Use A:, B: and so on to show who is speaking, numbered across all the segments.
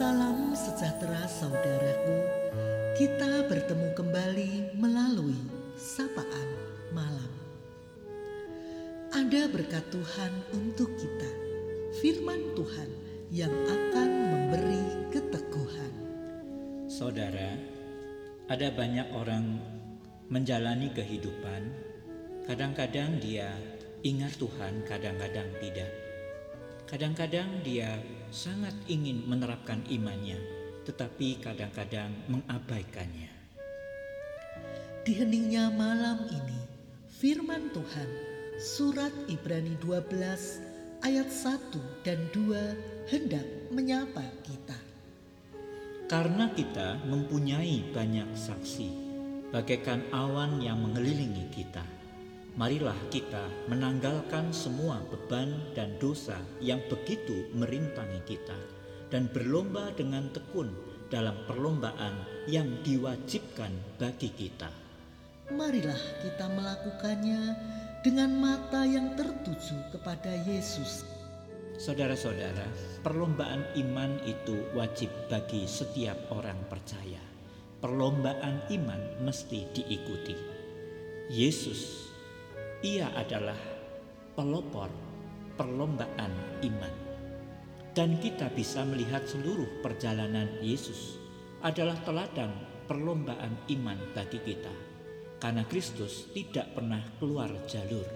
A: Salam sejahtera saudaraku. Kita bertemu kembali melalui sapaan malam. Ada berkat Tuhan untuk kita. Firman Tuhan yang akan memberi keteguhan.
B: Saudara, ada banyak orang menjalani kehidupan. Kadang-kadang dia ingat Tuhan, kadang-kadang tidak. Kadang-kadang dia sangat ingin menerapkan imannya, tetapi kadang-kadang mengabaikannya.
A: Di heningnya malam ini, firman Tuhan, surat Ibrani 12 ayat 1 dan 2 hendak menyapa kita.
B: Karena kita mempunyai banyak saksi, bagaikan awan yang mengelilingi kita marilah kita menanggalkan semua beban dan dosa yang begitu merintangi kita dan berlomba dengan tekun dalam perlombaan yang diwajibkan bagi kita.
A: Marilah kita melakukannya dengan mata yang tertuju kepada Yesus.
B: Saudara-saudara, perlombaan iman itu wajib bagi setiap orang percaya. Perlombaan iman mesti diikuti. Yesus ia adalah pelopor perlombaan iman. Dan kita bisa melihat seluruh perjalanan Yesus adalah teladan perlombaan iman bagi kita. Karena Kristus tidak pernah keluar jalur.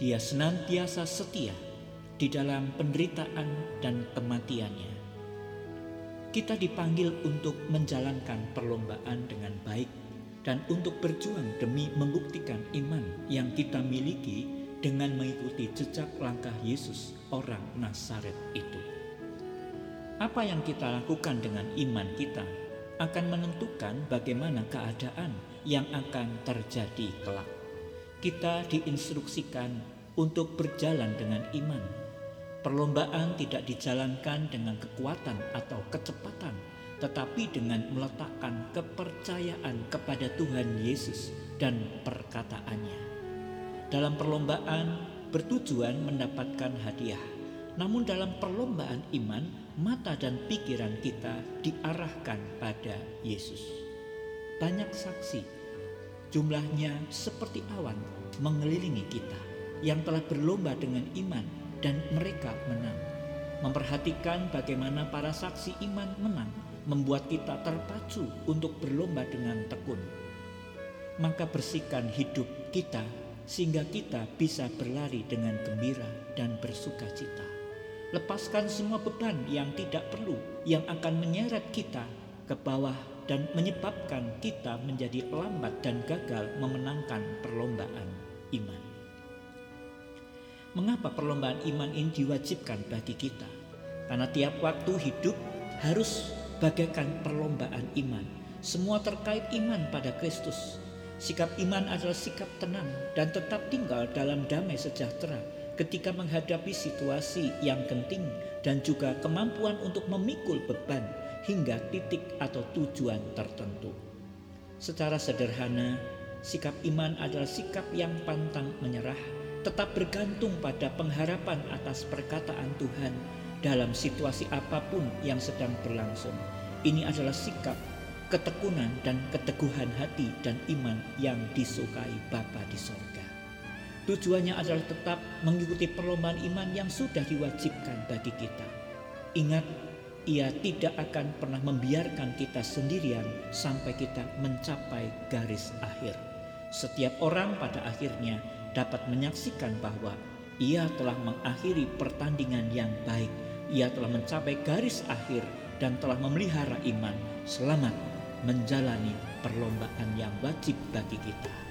B: Dia senantiasa setia di dalam penderitaan dan kematiannya. Kita dipanggil untuk menjalankan perlombaan dengan baik dan untuk berjuang demi membuktikan iman yang kita miliki dengan mengikuti jejak langkah Yesus orang Nazaret itu. Apa yang kita lakukan dengan iman kita akan menentukan bagaimana keadaan yang akan terjadi kelak. Kita diinstruksikan untuk berjalan dengan iman. Perlombaan tidak dijalankan dengan kekuatan atau kecepatan, tetapi dengan meletakkan kepercayaan kepada Tuhan Yesus dan perkataannya. Dalam perlombaan bertujuan mendapatkan hadiah, namun dalam perlombaan iman, mata dan pikiran kita diarahkan pada Yesus. Banyak saksi, jumlahnya seperti awan mengelilingi kita yang telah berlomba dengan iman dan mereka menang. Memperhatikan bagaimana para saksi iman menang membuat kita terpacu untuk berlomba dengan tekun. Maka bersihkan hidup kita sehingga kita bisa berlari dengan gembira dan bersuka cita. Lepaskan semua beban yang tidak perlu yang akan menyeret kita ke bawah dan menyebabkan kita menjadi lambat dan gagal memenangkan perlombaan iman. Mengapa perlombaan iman ini diwajibkan bagi kita? Karena tiap waktu hidup harus bagaikan perlombaan iman. Semua terkait iman pada Kristus. Sikap iman adalah sikap tenang dan tetap tinggal dalam damai sejahtera ketika menghadapi situasi yang genting dan juga kemampuan untuk memikul beban hingga titik atau tujuan tertentu. Secara sederhana, sikap iman adalah sikap yang pantang menyerah, tetap bergantung pada pengharapan atas perkataan Tuhan dalam situasi apa pun yang sedang berlangsung. Ini adalah sikap, ketekunan dan keteguhan hati dan iman yang disukai Bapa di sorga. Tujuannya adalah tetap mengikuti perlombaan iman yang sudah diwajibkan bagi kita. Ingat, ia tidak akan pernah membiarkan kita sendirian sampai kita mencapai garis akhir. Setiap orang pada akhirnya dapat menyaksikan bahwa ia telah mengakhiri pertandingan yang baik ia telah mencapai garis akhir dan telah memelihara iman. Selamat menjalani perlombaan yang wajib bagi kita.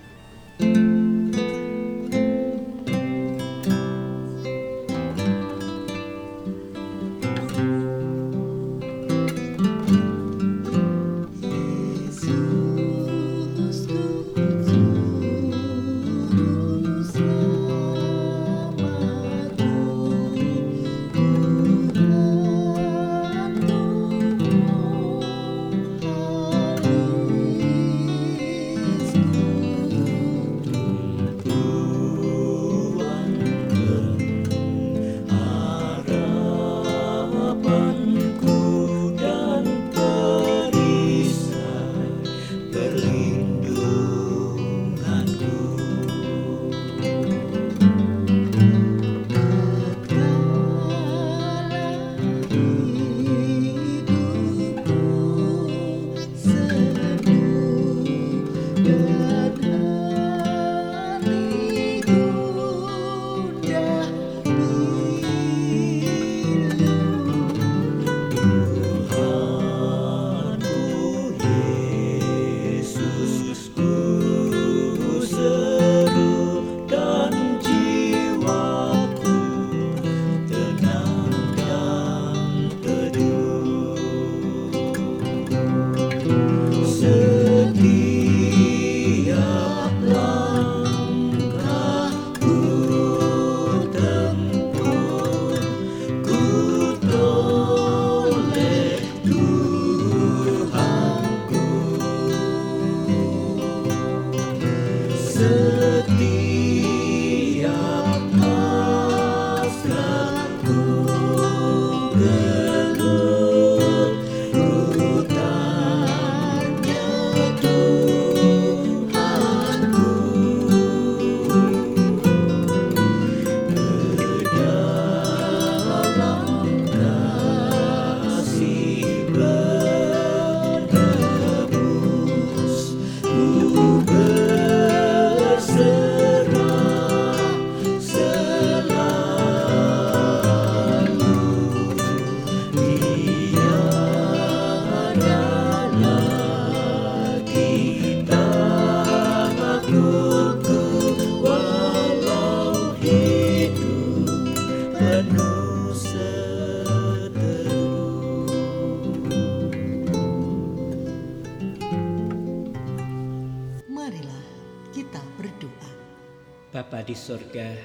B: Surga,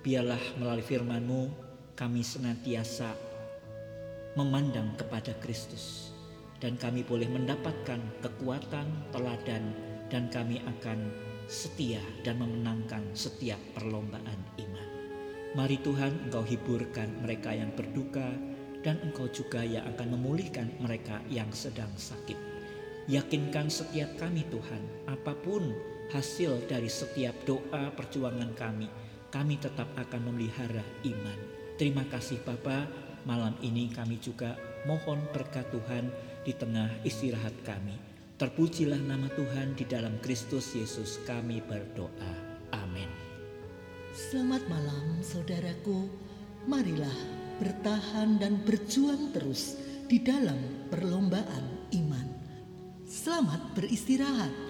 B: biarlah melalui firman-Mu kami senantiasa memandang kepada Kristus dan kami boleh mendapatkan kekuatan, teladan dan kami akan setia dan memenangkan setiap perlombaan iman. Mari Tuhan Engkau hiburkan mereka yang berduka dan Engkau juga yang akan memulihkan mereka yang sedang sakit. Yakinkan setiap kami Tuhan, apa pun hasil dari setiap doa perjuangan kami, kami tetap akan memelihara iman. Terima kasih Bapa, malam ini kami juga mohon berkat Tuhan di tengah istirahat kami. Terpujilah nama Tuhan di dalam Kristus Yesus kami berdoa. Amin.
A: Selamat malam saudaraku. Marilah bertahan dan berjuang terus di dalam perlombaan iman. Selamat beristirahat.